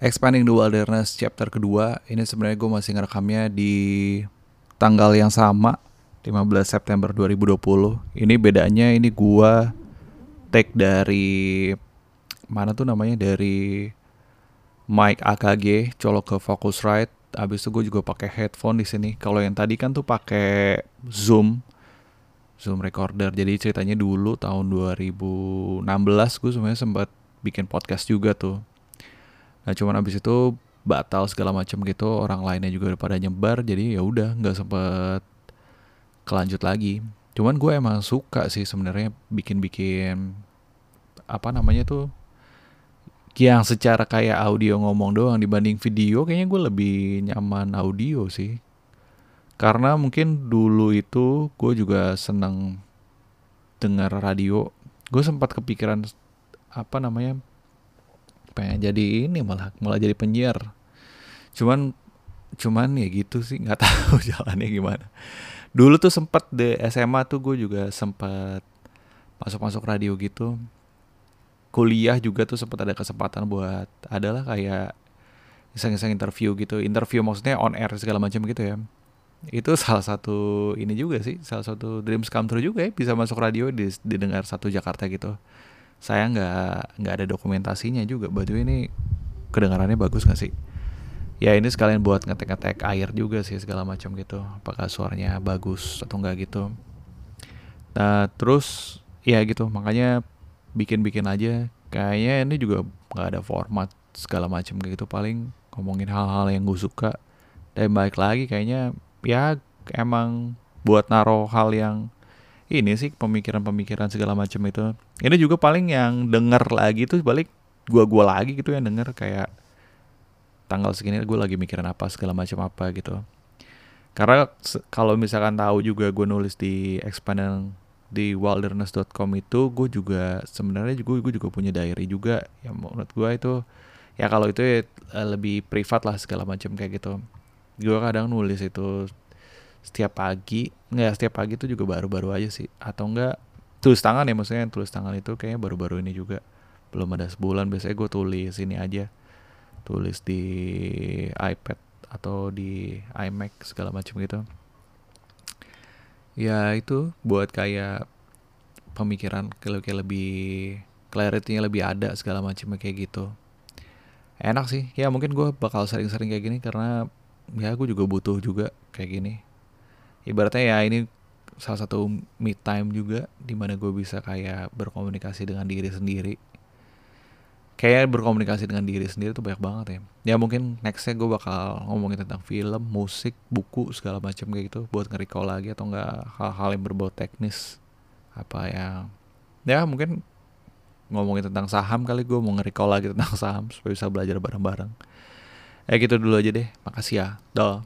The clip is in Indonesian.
Expanding the Wilderness chapter kedua. Ini sebenarnya gue masih ngerekamnya di tanggal yang sama, 15 September 2020. Ini bedanya ini gue take dari mana tuh namanya dari mic AKG colok ke Focusrite. Habis itu gue juga pakai headphone di sini. Kalau yang tadi kan tuh pakai Zoom, Zoom recorder. Jadi ceritanya dulu tahun 2016 gue sebenarnya sempat bikin podcast juga tuh. Nah cuman abis itu batal segala macam gitu orang lainnya juga pada nyebar jadi ya udah nggak sempet kelanjut lagi. Cuman gue emang suka sih sebenarnya bikin-bikin apa namanya tuh yang secara kayak audio ngomong doang dibanding video kayaknya gue lebih nyaman audio sih. Karena mungkin dulu itu gue juga seneng dengar radio. Gue sempat kepikiran apa namanya pengen jadi ini malah malah jadi penyiar. Cuman cuman ya gitu sih nggak tahu jalannya gimana. Dulu tuh sempet di SMA tuh gue juga sempet masuk masuk radio gitu. Kuliah juga tuh sempet ada kesempatan buat adalah kayak iseng-iseng interview gitu. Interview maksudnya on air segala macam gitu ya. Itu salah satu ini juga sih salah satu dreams come true juga ya bisa masuk radio di, didengar satu Jakarta gitu saya nggak nggak ada dokumentasinya juga. Batu ini kedengarannya bagus nggak sih? Ya ini sekalian buat ngetek-ngetek air juga sih segala macam gitu. Apakah suaranya bagus atau enggak gitu. Nah terus ya gitu. Makanya bikin-bikin aja. Kayaknya ini juga nggak ada format segala macam gitu. Paling ngomongin hal-hal yang gue suka. Dan baik lagi kayaknya ya emang buat naro hal yang ini sih pemikiran-pemikiran segala macam itu. Ini juga paling yang denger lagi tuh balik gua-gua lagi gitu yang denger kayak tanggal segini gue lagi mikirin apa segala macam apa gitu. Karena kalau misalkan tahu juga gue nulis di expanding di wilderness.com itu gue juga sebenarnya juga gue juga punya diary juga yang menurut gue itu ya kalau itu ya lebih privat lah segala macam kayak gitu. Gue kadang nulis itu setiap pagi nggak setiap pagi itu juga baru-baru aja sih. Atau enggak tulis tangan ya maksudnya tulis tangan itu kayaknya baru-baru ini juga. Belum ada sebulan biasanya gue tulis ini aja. Tulis di iPad atau di iMac segala macam gitu. Ya itu buat kayak pemikiran kayak lebih clarity-nya lebih ada segala macamnya kayak gitu. Enak sih. Ya mungkin gue bakal sering-sering kayak gini karena ya gue juga butuh juga kayak gini ibaratnya ya ini salah satu me time juga di mana gue bisa kayak berkomunikasi dengan diri sendiri. Kayak berkomunikasi dengan diri sendiri tuh banyak banget ya. Ya mungkin nextnya gue bakal ngomongin tentang film musik buku segala macam kayak gitu buat nge-recall lagi atau enggak hal-hal yang berbau teknis. Apa yang ya mungkin ngomongin tentang saham kali gue mau nge-recall lagi tentang saham supaya bisa belajar bareng-bareng. Ya gitu dulu aja deh makasih ya. Doh